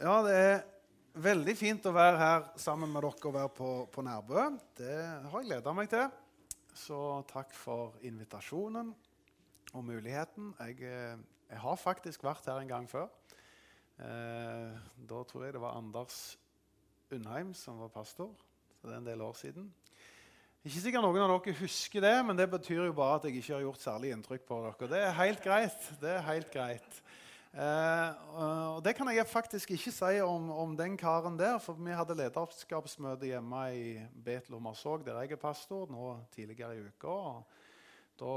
Ja, det er veldig fint å være her sammen med dere og være på, på Nærbø. Det har jeg gleda meg til. Så takk for invitasjonen og muligheten. Jeg, eh, jeg, har faktisk vært her en gang før. Eh, da tror jeg det var Anders Undheim som var pastor. Så det er en del år siden. Ikke sikkert noen av dere husker det, men det betyr jo bare at jeg ikke har gjort særlig inntrykk på dere. Det er helt greit. Det er helt greit. Eh, og Det kan jeg faktisk ikke si om, om, den karen der. For vi hadde lederskapsmøte hjemme i Betel Hummersåk, der jeg er pastor, nå tidligere i uka. og Da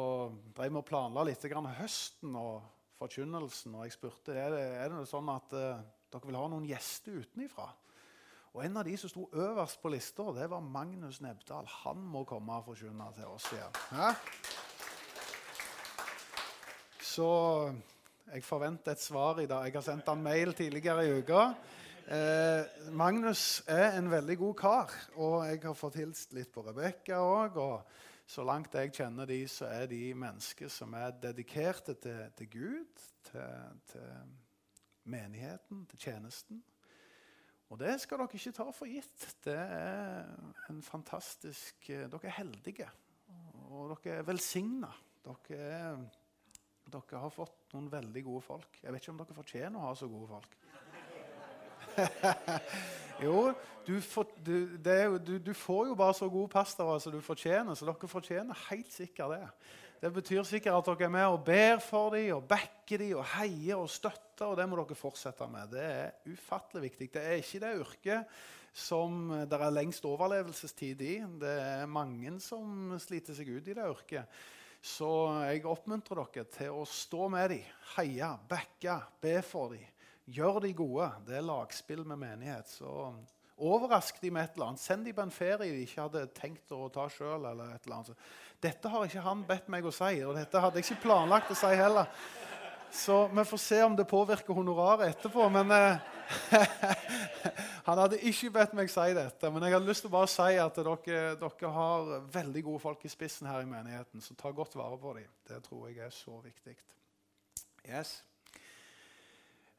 drev vi og planla litt høsten og forkynnelsen. Og jeg spurte er det er det sånn at uh, dere vil ha noen gjester utenifra. Og En av de som sto øverst på lista, det var Magnus Nebdal. Han må komme og forkynne til oss igjen. Ja? Så jeg forventer et svar i dag. Jeg har sendt han mail tidligere i uka. Eh, Magnus er en veldig god kar, og jeg har fått hilst litt på Rebekka òg. Og så langt jeg kjenner de, så er de mennesker som er dedikerte til, til Gud, til, til menigheten, til tjenesten. Og det skal dere ikke ta for gitt. Det er en fantastisk Dere er heldige, og dere er velsigna. Dere er dere har fått noen veldig gode folk. Jeg vet ikke om dere fortjener å ha så gode folk. jo, du får, du, jo, du, du får, jo bare så gode pastorer som du fortjener, så dere fortjener helt sikkert det. Det betyr sikkert at dere er med og ber for dem, og backer dem, og heier og støtter. og Det må dere fortsette med. Det er ufattelig viktig. Det er ikke det yrket som det er lengst overlevelsestid i. Det er mange som sliter seg ut i det yrket. Så jeg oppmuntrer dere til å stå med dem, heie, backe, be for dem. Gjør de gode. Det er lagspill med menighet. Så overrask de med et eller annet. Send de på en ferie de ikke hadde tenkt å ta sjøl. Dette har ikke han bedt meg å si, og dette hadde jeg ikke planlagt å si heller. Så vi får se om det påvirker honoraret etterpå. Men eh, han hadde ikke bedt meg si dette. Men jeg hadde lyst til å bare si at dere, dere, har veldig gode folk i spissen her i menigheten. Så ta godt vare på dem. Det tror jeg er så viktig. Yes.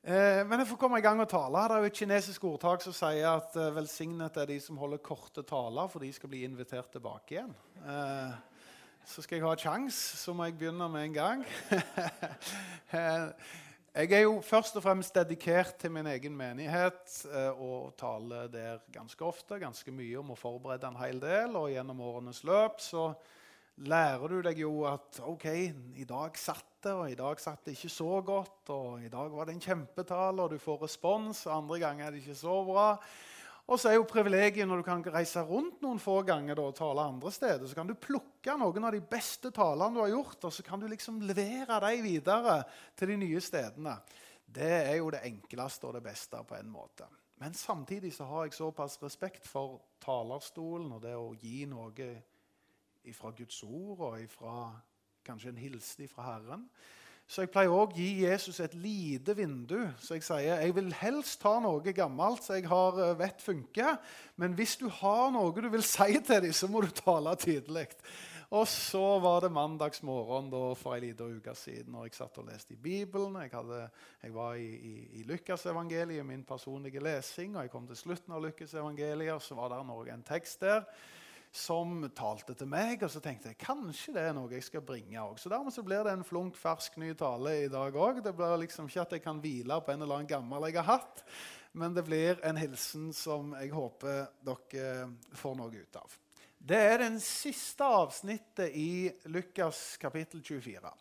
Eh, men jeg får komme i gang og tale. Det er jo et kinesisk ordtak som sier at eh, velsignet er de som holder korte taler, for de skal bli invitert tilbake igjen. Eh, så skal jeg ha kjangs, så må jeg begynne med en gang. jeg er jo først og fremst dedikert til min egen menighet eh, og taler der ganske ofte. Ganske mye om å forberede en hel del. Og gjennom årenes løp så lærer du deg jo at OK, i dag satt det, og i dag satt det ikke så godt. Og i dag var det en kjempetale, og du får respons. Andre ganger er det ikke så bra. Og så er jo privilegiet når du kan reise rundt noen få ganger da, og tale andre steder. Så kan du plukke noen av de beste talene du har gjort, og så kan du liksom levere dem videre til de nye stedene. Det er jo det enkleste og det beste på en måte. Men samtidig så har jeg såpass respekt for talerstolen og det å gi noe fra Guds ord og ifra, kanskje en hilsen fra Herren. Så jeg pleier òg å gi Jesus et lite vindu. Så jeg sier jeg vil helst ta noe gammelt som jeg har eh, vet funker. Men hvis du har noe du vil si til dem, så må du tale tydelig. Og så var det mandagsmorgen for en liten uke siden når jeg satt og leste i Bibelen. Jeg, hadde, jeg var i, i, i Lukasevangeliet, min personlige lesing, og jeg kom til slutten av Lukasevangeliet, og så var det en tekst der som talte til meg. Og så tenkte jeg kanskje det er noe jeg skal bringe òg. Så dermed så blir det en flunk, fersk, ny tale i dag òg. Det blir liksom ikke at jeg kan hvile på en eller annen gammel jeg har hatt, men det blir en hilsen som jeg håper dere får noe ut av. Det er den siste avsnittet i Lukas kapittel 24.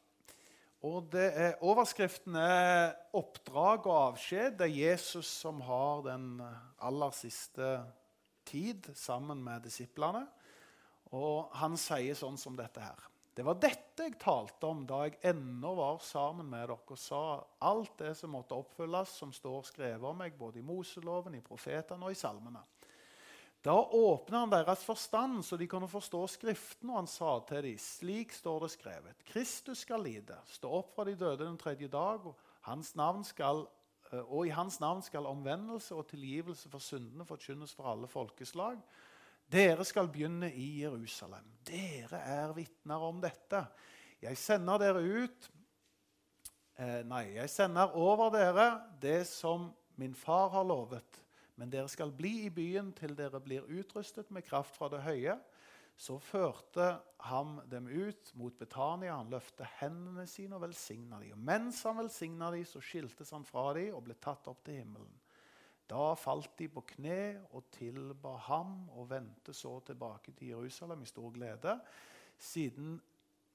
Og det er, Overskriften er 'Oppdrag og avskjed'. Det er Jesus som har den aller siste tid sammen med disiplene. Og han sier sånn som dette her. Det var dette jeg talte om da jeg ennå var sammen med dere og sa alt det som måtte oppfylles, som står skrevet om meg både i Moseloven, i profetene og i salmene. Da åpna han deres forstand, så de kunne forstå Skriften, og han sa til dem, slik står det skrevet, Kristus skal lide, stå opp fra de døde den tredje dag, og, skal, eh, og i hans navn skal omvendelse og tilgivelse for syndene forkynnes for alle folkeslag. Dere skal begynne i Jerusalem. Dere er vitner om dette. Jeg sender dere ut eh, Nei, jeg sender over dere det som min far har lovet, men dere skal bli i byen til dere blir utrustet med kraft fra det høye. Så førte ham dem ut mot Betania. Han løftet hendene sine og velsigna dem. Og mens han velsigna dem, så skiltes han fra dem og ble tatt opp til himmelen. Da falt de på kne og tilba ham og vendte så tilbake til Jerusalem i stor glede. Siden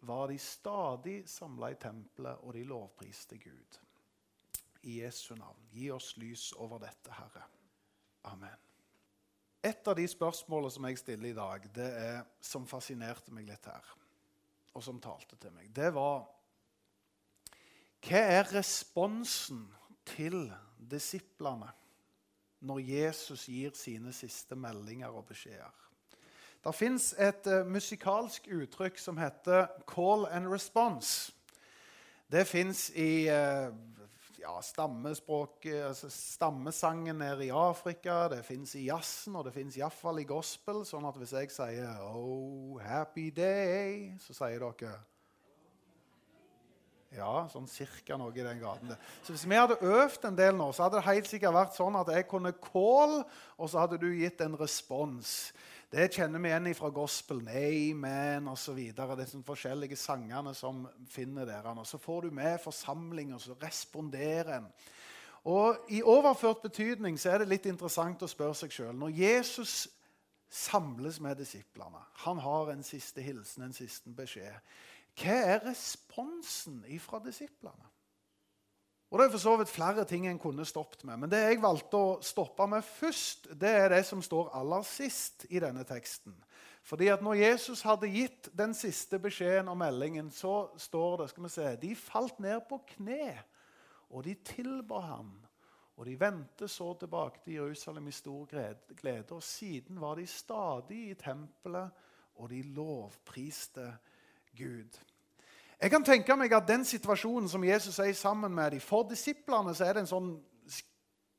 var de stadig samla i tempelet, og de lovpriste Gud. I Jesu navn, gi oss lys over dette, Herre. Amen. Et av de spørsmålene som jeg stiller i dag, det er, som fascinerte meg litt her, og som talte til meg, det var Hva er responsen til disiplene når Jesus gir sine siste meldinger og beskjeder? Det fins et uh, musikalsk uttrykk som heter 'call and response'. Det fins i uh, ja, stammespråk, altså stammesangen nede i Afrika, det fins i jazzen, og det fins iallfall i gospel. Sånn at hvis jeg sier 'Oh, happy day', så sier dere ja, sånn cirka noe i den graden. Så Hvis vi hadde øvd en del nå, så hadde det helt sikkert vært sånn at jeg kunne call, og så hadde du gitt en respons. Det kjenner vi igjen fra gospelen. Amen osv. De forskjellige sangene som finner dere. Og så får du med forsamling, og så responderer en. Og I overført betydning så er det litt interessant å spørre seg sjøl. Når Jesus samles med disiplene, han har en siste hilsen, en siste beskjed, hva er responsen fra disiplene? Og Det er for så vidt flere ting en kunne stoppet med. Men det jeg valgte å stoppe med først, det er det som står aller sist i denne teksten. Fordi at når Jesus hadde gitt den siste beskjeden og meldingen, så står det skal vi se, De falt ned på kne, og de tilba ham. Og de vendte så tilbake til Jerusalem i stor glede. Og siden var de stadig i tempelet, og de lovpriste Gud. Jeg kan tenke meg at den situasjonen som Jesus er sammen med dem, For disiplene så er det en sånn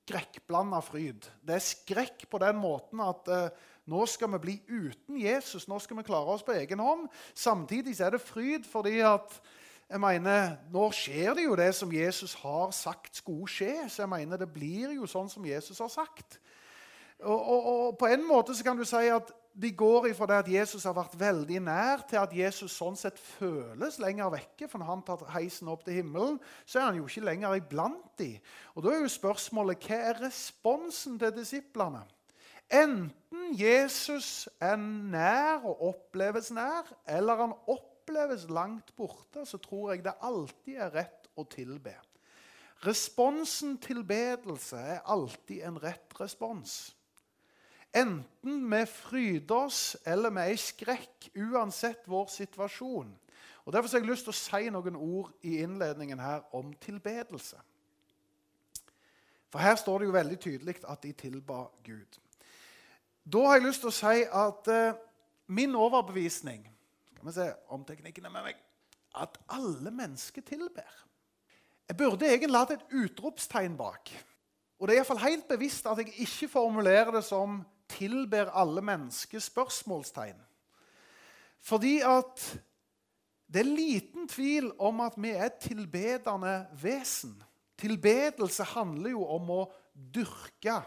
skrekkblanda fryd. Det er skrekk på den måten at eh, nå skal vi bli uten Jesus. Nå skal vi klare oss på egen hånd. Samtidig så er det fryd fordi at jeg mener, Nå skjer det jo det som Jesus har sagt skulle skje. Så jeg mener, det blir jo sånn som Jesus har sagt. Og, og, og På en måte så kan du si at de går ifra det at Jesus har vært veldig nær, til at Jesus sånn sett føles lenger vekke. For når han tar heisen opp til himmelen, så er han jo ikke lenger iblant de. Og Da er jo spørsmålet hva er responsen til disiplene? Enten Jesus er nær og oppleves nær, eller han oppleves langt borte, så tror jeg det alltid er rett å tilbe. Responsen tilbedelse er alltid en rett respons. Enten vi fryder oss eller vi er i skrekk, uansett vår situasjon. Og Derfor har jeg lyst til å si noen ord i innledningen her om tilbedelse. For her står det jo veldig tydelig at de tilba Gud. Da har jeg lyst til å si at eh, min overbevisning Skal vi se om teknikken er med meg At alle mennesker tilber. Jeg burde egentlig hatt et utropstegn bak. Og det er iallfall helt bevisst at jeg ikke formulerer det som tilber alle mennesker? spørsmålstegn. Fordi at det er liten tvil om at vi er tilbedende vesen. Tilbedelse handler jo om å dyrke,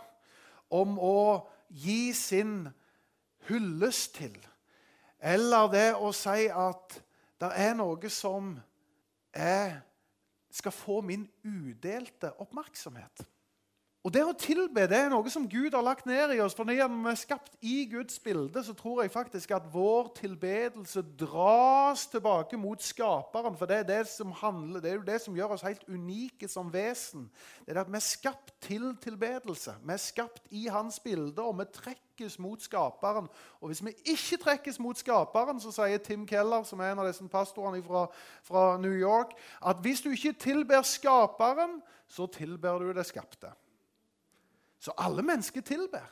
om å gi sin hyllest til. Eller det å si at det er noe som er, skal få min udelte oppmerksomhet. Og Det å tilbe det er noe som Gud har lagt ned i oss. For når vi er skapt i Guds bilde, så tror jeg faktisk at vår tilbedelse dras tilbake mot Skaperen. For det er, det, som handler, det er jo det som gjør oss helt unike som vesen. Det er at Vi er skapt til tilbedelse. Vi er skapt i Hans bilde, og vi trekkes mot Skaperen. Og Hvis vi ikke trekkes mot Skaperen, så sier Tim Keller, som er en av disse pastorene fra, fra New York, at hvis du ikke tilber Skaperen, så tilber du det skapte. Så alle mennesker tilber.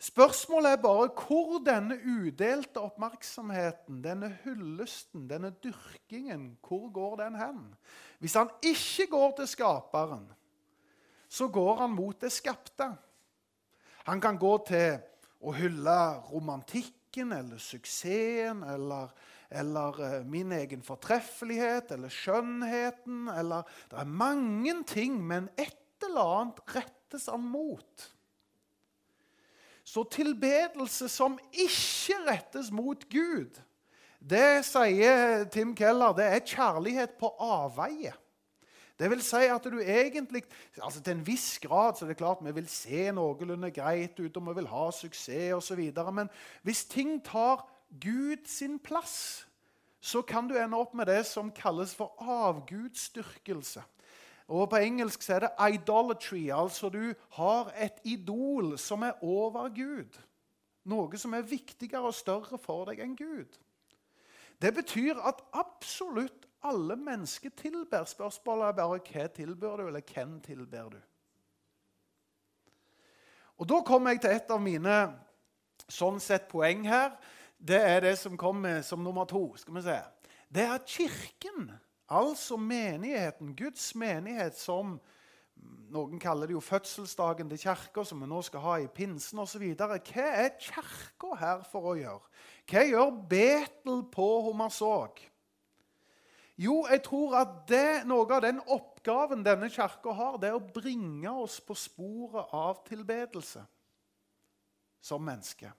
Spørsmålet er bare hvor denne udelte oppmerksomheten, denne hyllesten, denne dyrkingen, hvor går den hen? Hvis han ikke går til skaperen, så går han mot det skapte. Han kan gå til å hylle romantikken eller suksessen eller, eller uh, min egen fortreffelighet eller skjønnheten eller Det er mange ting, men et eller annet rettes han mot. Så tilbedelse som ikke rettes mot Gud, det sier Tim Keller, det er kjærlighet på avveie. Det vil si at du egentlig altså Til en viss grad så er det klart vi vil se noenlunde greit ut og vi vil ha suksess osv. Men hvis ting tar Gud sin plass, så kan du ende opp med det som kalles for avgudsdyrkelse. Og På engelsk er det 'idolatry'. Altså du har et idol som er over Gud. Noe som er viktigere og større for deg enn Gud. Det betyr at absolutt alle mennesker tilber. Spørsmålet er bare hva tilber du, eller hvem tilber du? Og Da kommer jeg til et av mine sånn sett poeng her. Det er det som kommer som nummer to. skal vi se. Det er at Kirken, altså menigheten, Guds menighet, som noen kaller det jo fødselsdagen til kirka, som vi nå skal ha i pinsen osv. Hva er kirka her for å gjøre? Hva gjør Betel på Hommersåk? Jo, jeg tror at det, noe av den oppgaven denne kirka har, det er å bringe oss på sporet av tilbedelse som menneske.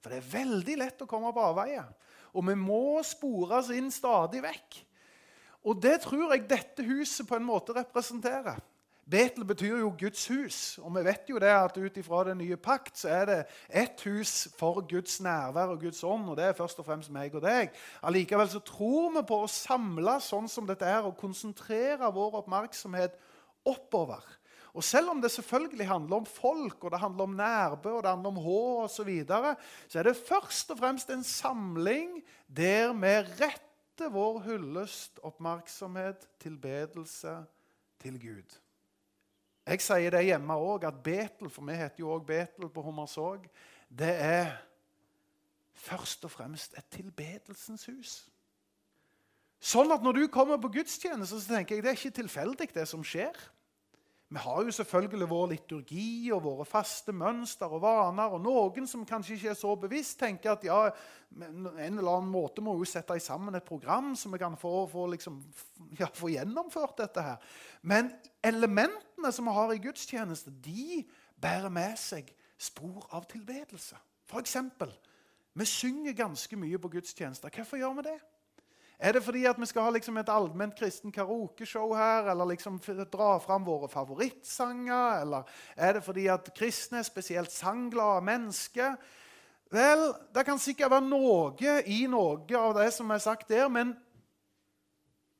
For det er veldig lett å komme på avveie. Og vi må spores inn stadig vekk. Og det tror jeg dette huset på en måte representerer. Betel betyr jo Guds hus, og vi vet jo det at ut ifra den nye pakt så er det ett hus for Guds nærvær og Guds ånd, og det er først og fremst meg og deg. Allikevel så tror vi på å samle sånn som dette er, og konsentrere vår oppmerksomhet oppover. Og Selv om det selvfølgelig handler om folk, og det handler om nærbø og det handler om hå osv., så, videre, så er det først og fremst en samling der vi retter vår hyllest, oppmerksomhet, tilbedelse til Gud. Jeg sier det hjemme òg, at Betel, for vi heter jo òg Betel på Hummersåk, det er først og fremst et tilbedelsens hus. Sånn at når du kommer på gudstjeneste, så tenker jeg det er ikke tilfeldig, det som skjer. Vi har jo selvfølgelig vår liturgi og våre faste mønster og vaner. og Noen som kanskje ikke er så bevisst, tenker at ja, en eller annen måte må jo sette sammen et program så vi kan få, få, liksom, ja, få gjennomført dette her. Men elementene som vi har i gudstjeneste, de bærer med seg spor av tilbedelse. F.eks. vi synger ganske mye på gudstjenester. Hvorfor gjør vi det? Er det fordi at vi skal ha liksom et allment kristen karaokeshow her? Eller liksom dra fram våre favorittsanger? Eller er det fordi at kristne spesielt sangglade mennesker? Vel, det kan sikkert være noe i noe av det som er sagt der, men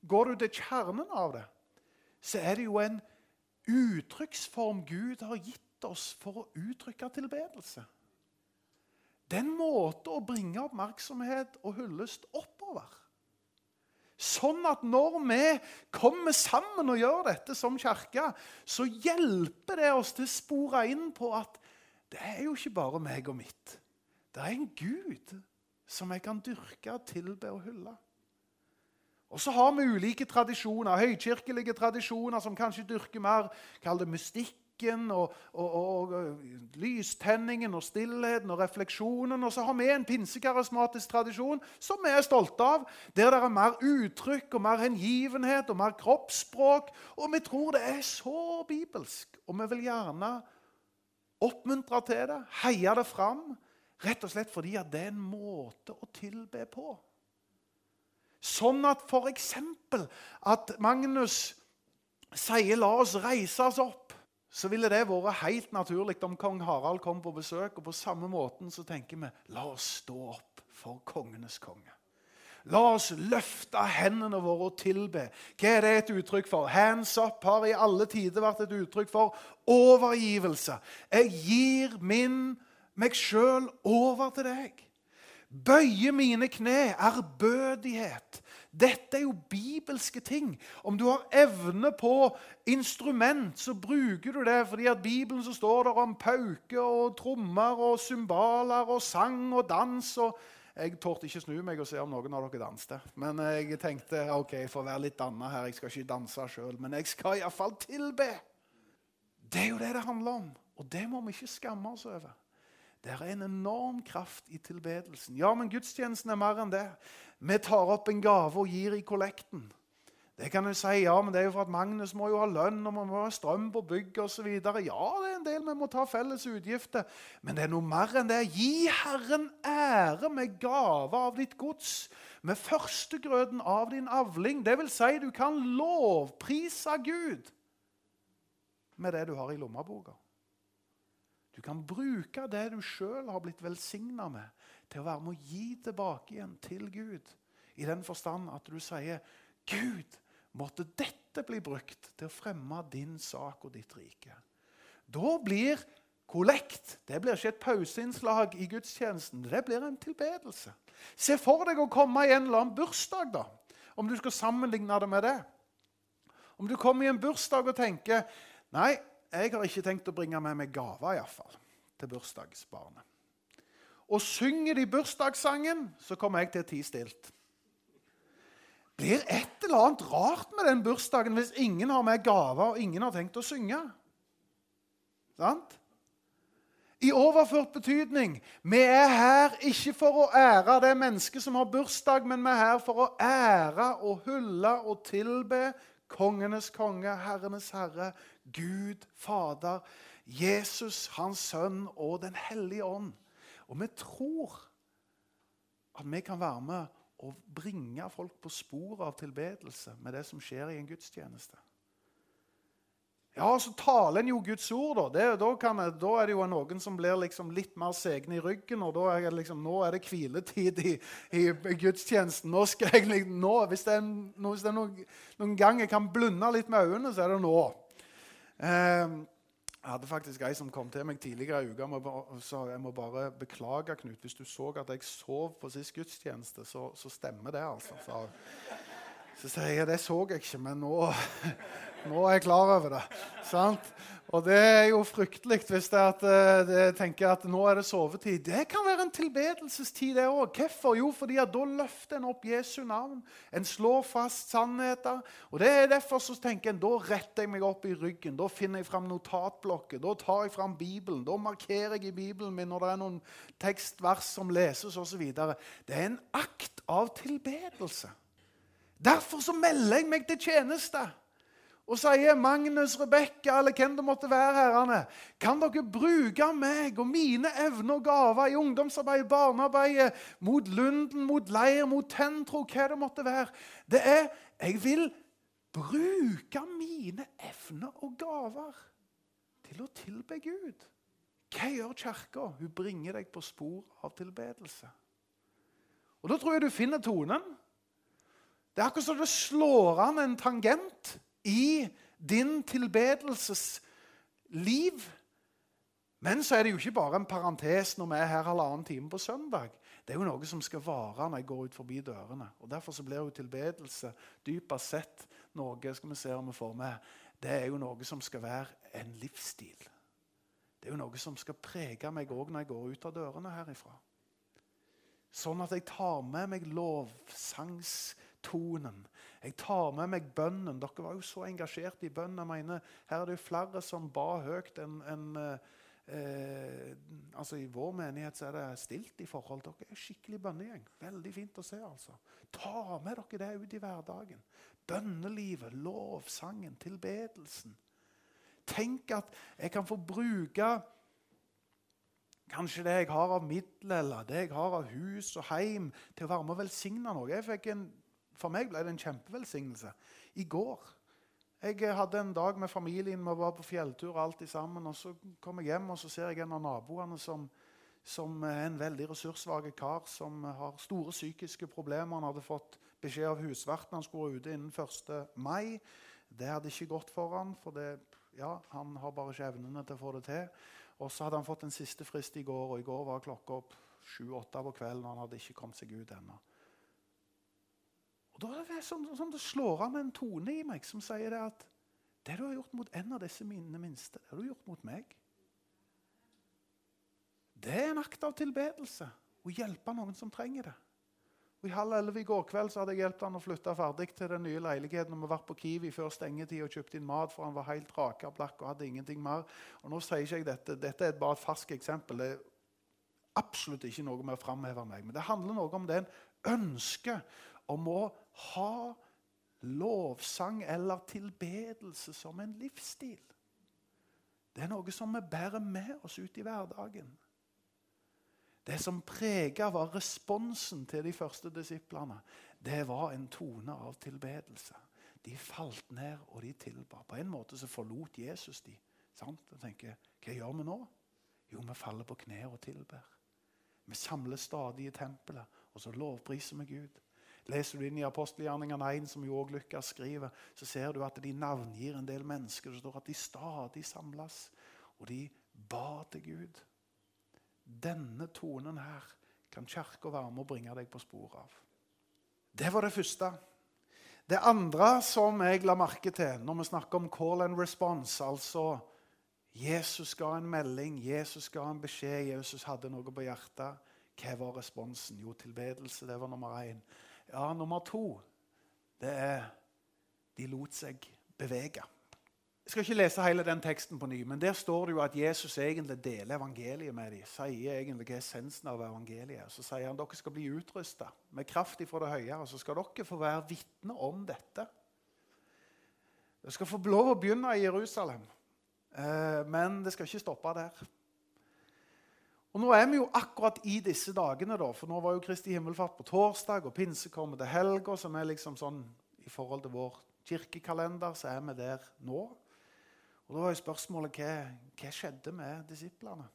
går du til kjernen av det, så er det jo en uttrykksform Gud har gitt oss for å uttrykke tilbedelse. Det er en måte å bringe oppmerksomhet og hyllest oppover. Sånn at når vi kommer sammen og gjør dette som kirke, så hjelper det oss til å spore inn på at det er jo ikke bare meg og mitt. Det er en Gud som jeg kan dyrke, tilbe og hylle. Og så har vi ulike tradisjoner, høykirkelige tradisjoner som kanskje dyrker mer kall det mystikk musikken og, og, og, lystenningen og stillheten og refleksjonen. Og så har vi en pinsekarismatisk tradisjon som vi er stolte av, der det er mer uttrykk og mer hengivenhet og mer kroppsspråk. Og vi tror det er så bibelsk, og vi vil gjerne oppmuntre til det, heie det fram. Rett og slett fordi det er en måte å tilbe på. Sånn at f.eks. at Magnus sier 'la oss reise oss opp' så ville det vært helt naturlig om kong Harald kom på besøk. Og på samme måten så tenker vi la oss stå opp for kongenes konge. La oss løfte hendene våre og tilbe. Hva er det et uttrykk for? Hands up har i alle tider vært et uttrykk for overgivelse. Jeg gir min, meg sjøl over til deg. Bøye mine kne, ærbødighet. Dette er jo bibelske ting. Om du har evne på instrument, så bruker du det fordi at Bibelen så står der om pauker og trommer og cymbaler og sang og dans. og Jeg torde ikke snu meg og se om noen av dere danste. Men jeg tenkte ok, jeg får være litt danna her. Jeg skal ikke danse sjøl, men jeg skal iallfall tilbe. Det er jo det det handler om, og det må vi ikke skamme oss over. Det er en enorm kraft i tilbedelsen. Ja, men gudstjenesten er mer enn det. Vi tar opp en gave og gir i kollekten. Det kan du si, ja, men det er jo for at Magnus må jo ha lønn og man må ha strøm på bygget osv. Ja, det er en del vi må ta felles utgifter. Men det er noe mer enn det. Gi Herren ære med gave av ditt gods, med førstegrøden av din avling. Det vil si, du kan lovprise Gud med det du har i lommeboka. Du kan bruke det du sjøl har blitt velsigna med, til å være med å gi tilbake igjen til Gud. I den forstand at du sier, 'Gud, måtte dette bli brukt til å fremme din sak og ditt rike'. Da blir kollekt det blir ikke et pauseinnslag i gudstjenesten. Det blir en tilbedelse. Se for deg å komme i en eller annen bursdag, da, om du skal sammenligne det med det. Om du kommer i en bursdag og tenker Nei, jeg har ikke tenkt å bringe med meg gaver iallfall, til bursdagsbarnet. Og synger de bursdagssangen, så kommer jeg til å tie stilt blir et eller annet rart med den bursdagen hvis ingen har med gaver og ingen har tenkt å synge. Sant? I overført betydning vi er her ikke for å ære det mennesket som har bursdag, men vi er her for å ære og hylle og tilbe kongenes konge, herrenes herre, Gud Fader, Jesus, hans sønn og Den hellige ånd. Og vi tror at vi kan være med og bringe folk på sporet av tilbedelse med det som skjer i en gudstjeneste. Ja, så taler en jo Guds ord, da. Det, da, jeg, da, er det jo noen som blir liksom litt mer segne i ryggen. og da er det liksom, Nå er det hviletid i, i, gudstjenesten. Nå skal jeg, nå, Hvis det er, no, hvis det er noen, noen gang jeg kan blunde litt med øynene, så er det nå. Eh, jeg hadde faktisk ei som kom til meg tidligere i uka og sa jeg må bare beklage, Knut. Hvis du så at jeg sov på sist gudstjeneste, så, så stemmer det, altså. Så, så sier jeg det så jeg ikke, men nå, nå er jeg klar over det. Sant? Og det er jo fryktelig hvis det at eh, det tenker at nå er det sovetid. Det kan være en tilbedelsestid, det òg. Hvorfor? Jo, fordi at da løfter en opp Jesu navn. En slår fast sannheter. Og det er derfor så tenker en, Da retter jeg meg opp i ryggen. Da finner jeg fram notatblokker. Da tar jeg fram Bibelen. Da markerer jeg i Bibelen min når det er noen tekstvers som leses osv. Det er en akt av tilbedelse. Derfor så melder jeg meg til tjeneste og sier 'Magnus, Rebekka eller hvem det måtte være, herrene, kan dere bruke meg og mine evner og gaver i ungdomsarbeid, barnearbeid, mot Lunden, mot leir, mot Tentro, hva det måtte være? Det er Jeg vil bruke mine evner og gaver til å tilbe Gud. Hva gjør Kirka? Hun bringer deg på spor av tilbedelse. Og Da tror jeg du finner tonen. Det er akkurat som det slår an en tangent i din tilbedelsesliv. Men så er det jo ikke bare en parentes når vi er her halvannen time på søndag. Det er jo noe som skal vare når jeg går ut forbi dørene. Og Derfor så blir jo tilbedelse dypest sett noe skal vi se om vi får med, det er jo noe som skal være en livsstil. Det er jo noe som skal prege meg òg når jeg går ut av dørene herifra. Sånn at jeg tar med meg lovsangstonen. Jeg tar med meg bønnen. Dere var jo så engasjert i bønn. Jeg mener, her er det jo flere som ba høyt enn en, eh, altså I vår menighet så er det stilt i forhold. Dere er skikkelig bønnegjeng. Veldig fint å se. altså. Ta med dere det ut i hverdagen. Bønnelivet, lovsangen, tilbedelsen. Tenk at jeg kan få bruke kanskje det jeg har av midler eller det jeg har av hus og heim, til å være med og velsigne noe. Jeg fikk en for meg ble det en kjempevelsignelse. I går jeg hadde en dag med familien, vi var på fjelltur alltid sammen. og Så kom jeg hjem og så ser jeg en av naboene som, som er en veldig ressurssvak kar som har store psykiske problemer. Han hadde fått beskjed av husverten han skulle være ute innen 1. mai. Det hadde ikke gått for han, for det, ja, han har bare ikke evnene til å få det til. Og så hadde han fått en siste frist i går, og i går var klokka opp sju-åtte på kvelden. og Han hadde ikke kommet seg ut ennå. Og Da er det som, som det slår an en tone i meg som sier det at det du har gjort mot en av disse mine minste, det har du gjort mot meg. Det er en akt av tilbedelse å hjelpe noen som trenger det. Og I halv elleve i går kveld så hadde jeg hjulpet han å flytte ferdig til den nye leiligheten. og Vi var på Kiwi før stengetid og kjøpte inn mat, for han var helt rakeblakk og hadde ingenting mer. Og nå sier ikke jeg Dette Dette er bare et ferskt eksempel. Det er absolutt ikke noe med å framheve meg. Men det handler noe om det en ønsker om å ha lovsang eller tilbedelse som en livsstil. Det er noe som vi bærer med oss ut i hverdagen. Det som prega var responsen til de første disiplene, det var en tone av tilbedelse. De falt ned, og de tilba. På en måte så forlot Jesus de. Sant? Og tenker, Hva gjør vi nå? Jo, vi faller på kne og tilber. Vi samler stadig i tempelet, og så lovpriser vi Gud. Leser du inn i apostelgjerningene 1, som jo også Lukas skriver, så ser du at de navngir en del mennesker. Det står at de stadig samles, og de ba til Gud. Denne tonen her kan Kirka være med å bringe deg på sporet av. Det var det første. Det andre som jeg la merke til når vi snakker om call and response, altså Jesus ga en melding, Jesus ga en beskjed, Jesus hadde noe på hjertet. Hva var responsen? Jo, tilbedelse. Det var nummer én. Ja, nummer to det er de lot seg bevege. Jeg skal ikke lese hele den teksten på ny, men der står det jo at Jesus egentlig deler evangeliet med dem. Sier egentlig hva essensen av evangeliet Så sier han dere skal bli utrusta med kraft fra det høye. Og så skal dere få være vitne om dette. Dere skal få lov å begynne i Jerusalem, eh, men det skal ikke stoppe der. Og Nå er vi jo akkurat i disse dagene, da, for nå var jo Kristi himmelfart på torsdag, og pinse kommer til helga, som er liksom sånn i forhold til vår kirkekalender, så er vi der nå. Og Da jo spørsmålet hva, hva skjedde med disiplene?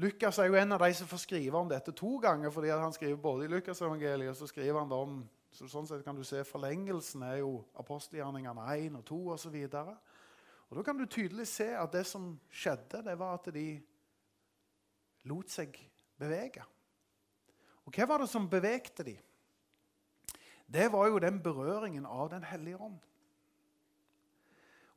Lukas er jo en av de som får skrive om dette to ganger. fordi Han skriver både i Lukasevangeliet og så skriver han det om så sånn sett kan du se Forlengelsen er jo apostelgjerningene 1 og 2 osv. Da kan du tydelig se at det som skjedde, det var at de lot seg bevege. Og hva var det som bevegte dem? Det var jo den berøringen av Den hellige ånd.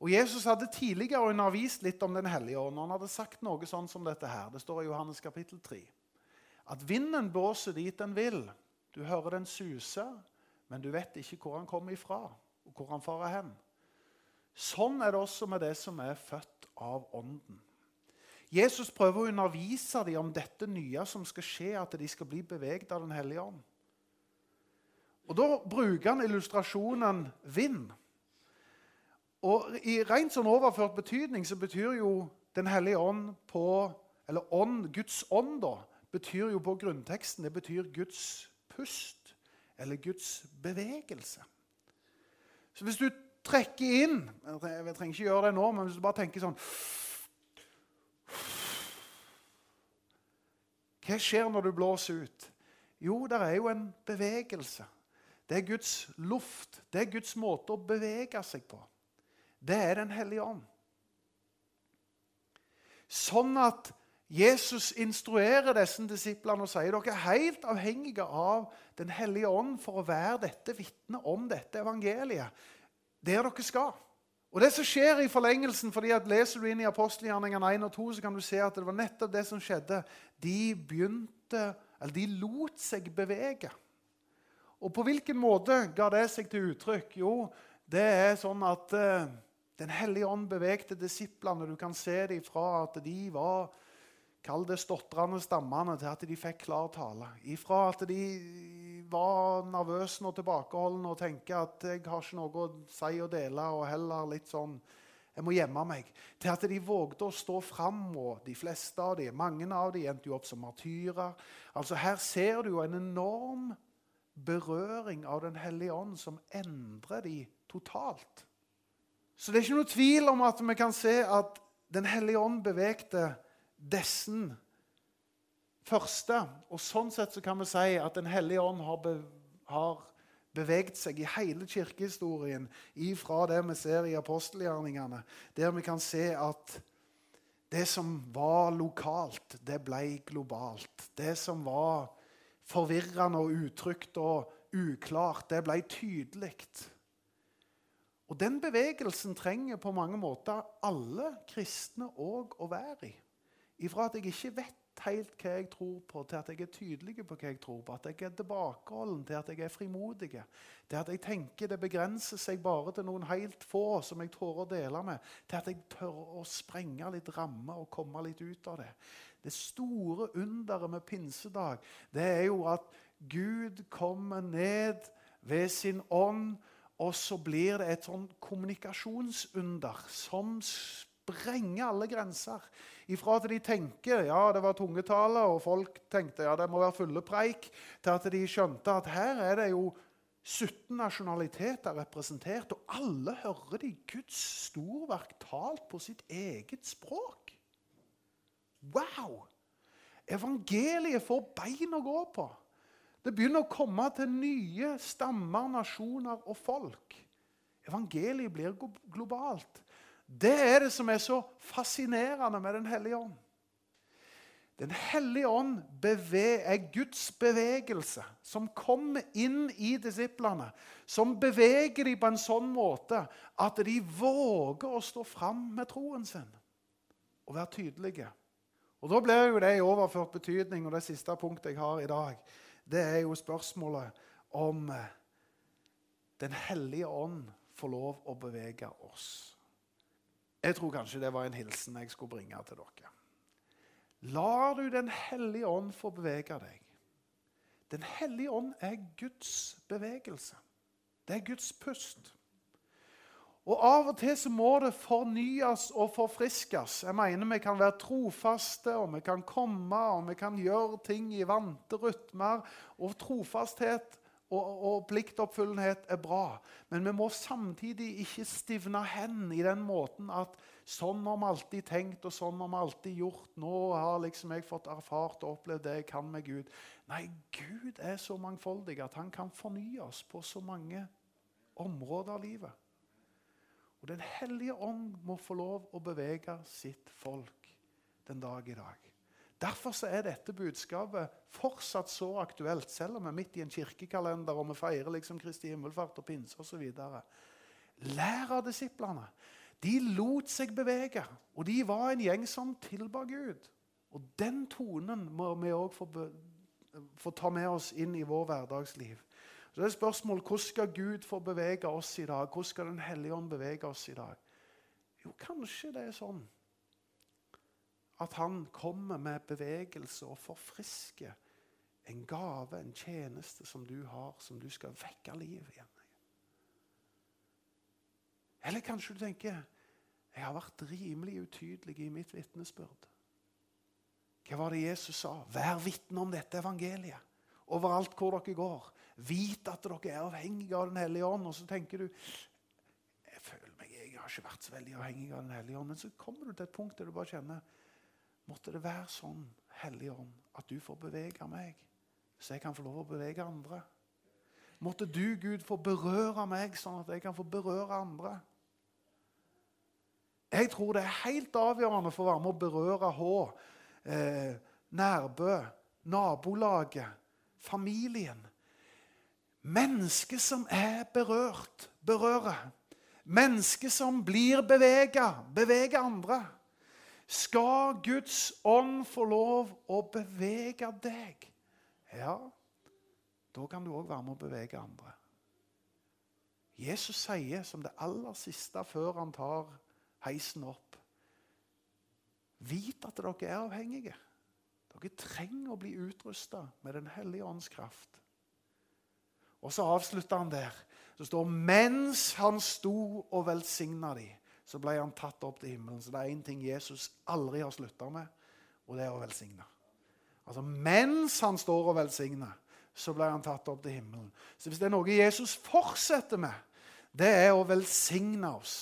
Og Jesus hadde tidligere undervist litt om Den hellige ånd. Han hadde sagt noe sånn som dette her. Det står i Johannes kapittel 3. At vinden blåser dit den vil. Du hører den suse, men du vet ikke hvor han kommer ifra, og hvor han farer hen. Sånn er det også med det som er født av Ånden. Jesus prøver å undervise dem om dette nye som skal skje, at de skal bli beveget av Den hellige ånd. Og Da bruker han illustrasjonen vind. Og I rent sånn overført betydning så betyr jo Den hellige ånd på Eller ånd, Guds ånd, da, betyr jo på grunnteksten det betyr Guds pust. Eller Guds bevegelse. Så hvis du trekker inn Jeg trenger ikke gjøre det nå, men hvis du bare tenker sånn Hva skjer når du blåser ut? Jo, det er jo en bevegelse. Det er Guds luft. Det er Guds måte å bevege seg på det er Den hellige ånd. Sånn at Jesus instruerer disse disiplene og sier dere er helt avhengige av Den hellige ånd for å være dette vitnet om dette evangeliet der dere skal. Og Det som skjer i forlengelsen, fordi at Leser du inn i apostelgjerningene 1 og 2, så kan du se at det var nettopp det som skjedde. De begynte, eller de lot seg bevege. Og på hvilken måte ga det seg til uttrykk? Jo, det er sånn at uh, den hellige ånd bevegte disiplene. Du kan se dem fra at de var Kall det stotrende stammene, til at de fikk klar tale. Ifra at de var nervøse og tilbakeholdne og tenkte at jeg har ikke noe å si og dele, og heller litt sånn jeg må gjemme meg. Til at de vågde å stå fram, og de fleste av dem, mange av dem endte jo opp som martyrer. Altså Her ser du jo en enorm berøring av Den hellige ånd som endrer de totalt. Så det er ikke noe tvil om at vi kan se at Den hellige ånd bevegte dessen første. Og sånn sett så kan vi si at Den hellige ånd har, be, har beveget seg i hele kirkehistorien ifra det vi ser i apostelgjerningene, der vi kan se at det som var lokalt, det ble globalt. Det som var forvirrende og utrygt og uklart, det ble tydelig. Og Den bevegelsen trenger på mange måter alle kristne òg å være i. Ifra at jeg ikke vet helt hva jeg tror på, til at jeg er tydelig på hva jeg tror på. At jeg er tilbakeholden, til at jeg er frimodig. Til at jeg tenker det begrenser seg bare til noen helt få som jeg tårer å dele med. Til at jeg tør å sprenge litt ramme og komme litt ut av det. Det store underet med pinsedag det er jo at Gud kommer ned ved sin ånd Og så blir det et sånn kommunikasjonsunder som sprenger alle grenser. Ifra at de tenker ja, det var tungetale, og folk tenkte ja, det må være fulle preik, til at de skjønte at her er det jo 17 nasjonaliteter representert, og alle hører de Guds storverk talt på sitt eget språk. Wow! Evangeliet får bein å gå på. Det begynner å komme til nye stammer, nasjoner og folk. Evangeliet blir globalt. Det er det som er så fascinerende med Den hellige ånd. Den hellige ånd er Guds bevegelse, som kommer inn i disiplene. Som beveger dem på en sånn måte at de våger å stå fram med troen sin og være tydelige. Og Da blir jo det i overført betydning, og det siste punktet jeg har i dag, det er jo spørsmålet om eh, Den hellige ånd får lov å bevege oss. Jeg tror kanskje det var en hilsen jeg skulle bringe til dere. Lar du Den hellige ånd få bevege deg? Den hellige ånd er Guds bevegelse. Det er Guds pust. Og Av og til så må det fornyes og forfriskes. Jeg mener Vi kan være trofaste, og vi kan komme og vi kan gjøre ting i vante rytmer. Og trofasthet og, og pliktoppfyllenhet er bra. Men vi må samtidig ikke stivne hen i den måten at sånn har vi alltid tenkt og sånn har vi alltid gjort. Nå har liksom jeg fått erfart og opplevd det jeg kan med Gud. Nei, Gud er så mangfoldig at han kan fornye oss på så mange områder av livet. Og Den hellige ånd må få lov å bevege sitt folk den dag i dag. Derfor er dette budskapet fortsatt så aktuelt, selv om vi er midt i en kirkekalender og vi feirer liksom Kristi himmelfart og pinse osv. Lær av disiplene. De lot seg bevege, og de var en gjeng som tilba Gud. Og Den tonen må vi òg få, få ta med oss inn i vår hverdagsliv. Så det er spørsmål hvordan skal Gud få bevege oss i dag? Hvordan skal Den hellige ånd bevege oss i dag? Jo, kanskje det er sånn at han kommer med bevegelse og forfrisker en gave, en tjeneste som du har, som du skal vekke liv igjen. Eller kanskje du tenker jeg har vært rimelig utydelig i mitt vitnesbyrd. Hva var det Jesus sa? Vær vitne om dette evangeliet overalt hvor dere går. Vit at dere er avhengige av Den hellige ånd. Og så tenker du jeg føler meg, jeg har ikke vært så veldig avhengig av Den hellige ånd. Men så kommer du til et punkt der du bare kjenner Måtte det være sånn, Hellige ånd, at du får bevege meg, så jeg kan få lov å bevege andre. Måtte du, Gud, få berøre meg, sånn at jeg kan få berøre andre. Jeg tror det er helt avgjørende for å være med å berøre Hå, eh, Nærbø, nabolaget, familien. Mennesker som er berørt, berører. Mennesker som blir bevega, beveger andre. Skal Guds ånd få lov å bevege deg, ja, da kan du òg være med å bevege andre. Jesus sier som det aller siste før han tar heisen opp Vit at dere er avhengige. Dere trenger å bli utrusta med Den hellige ånds kraft. Og så avslutter han der. Så står mens han sto og velsigna dem, så ble han tatt opp til himmelen. Så det er én ting Jesus aldri har slutta med, og det er å velsigne. Altså Mens han står og velsigner, så ble han tatt opp til himmelen. Så hvis det er noe Jesus fortsetter med, det er å velsigne oss.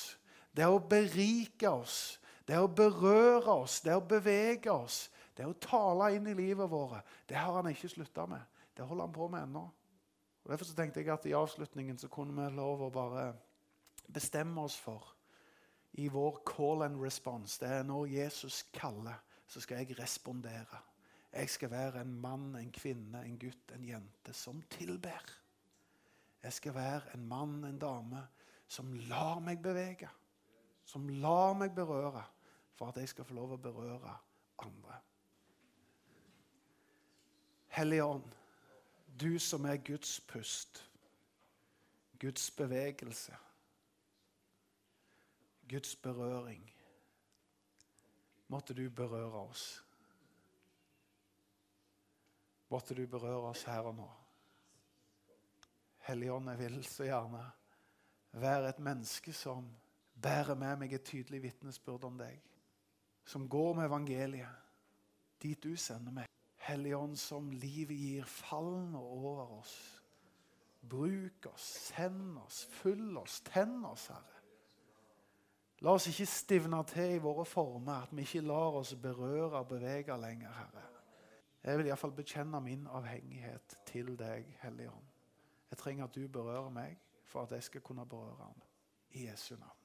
Det er å berike oss. Det er å berøre oss. Det er å bevege oss. Det er å tale inn i livet vårt. Det har han ikke slutta med. Det holder han på med ennå. Og Derfor så tenkte jeg at i avslutningen så kunne vi lov å bare bestemme oss for i vår call and response. Det er når Jesus kaller, så skal jeg respondere. Jeg skal være en mann, en kvinne, en gutt, en jente som tilber. Jeg skal være en mann, en dame som lar meg bevege. Som lar meg berøre for at jeg skal få lov å berøre andre. Hellige Ånd, du som er Guds pust, Guds bevegelse, Guds berøring. Måtte du berøre oss. Måtte du berøre oss her og nå. Hellige Ånd, jeg vil så gjerne være et menneske som bærer med meg et tydelig vitnesbyrd om deg. Som går med evangeliet dit du sender meg. Hellige Ånd, som livet gir, fall nå over oss. Bruk oss, send oss, fyll oss, tenn oss, Herre. La oss ikke stivne til i våre former, at vi ikke lar oss berøre og bevege lenger, Herre. Jeg vil iallfall bekjenne min avhengighet til deg, Hellige Ånd. Jeg trenger at du berører meg for at jeg skal kunne berøre ham. I Jesu navn.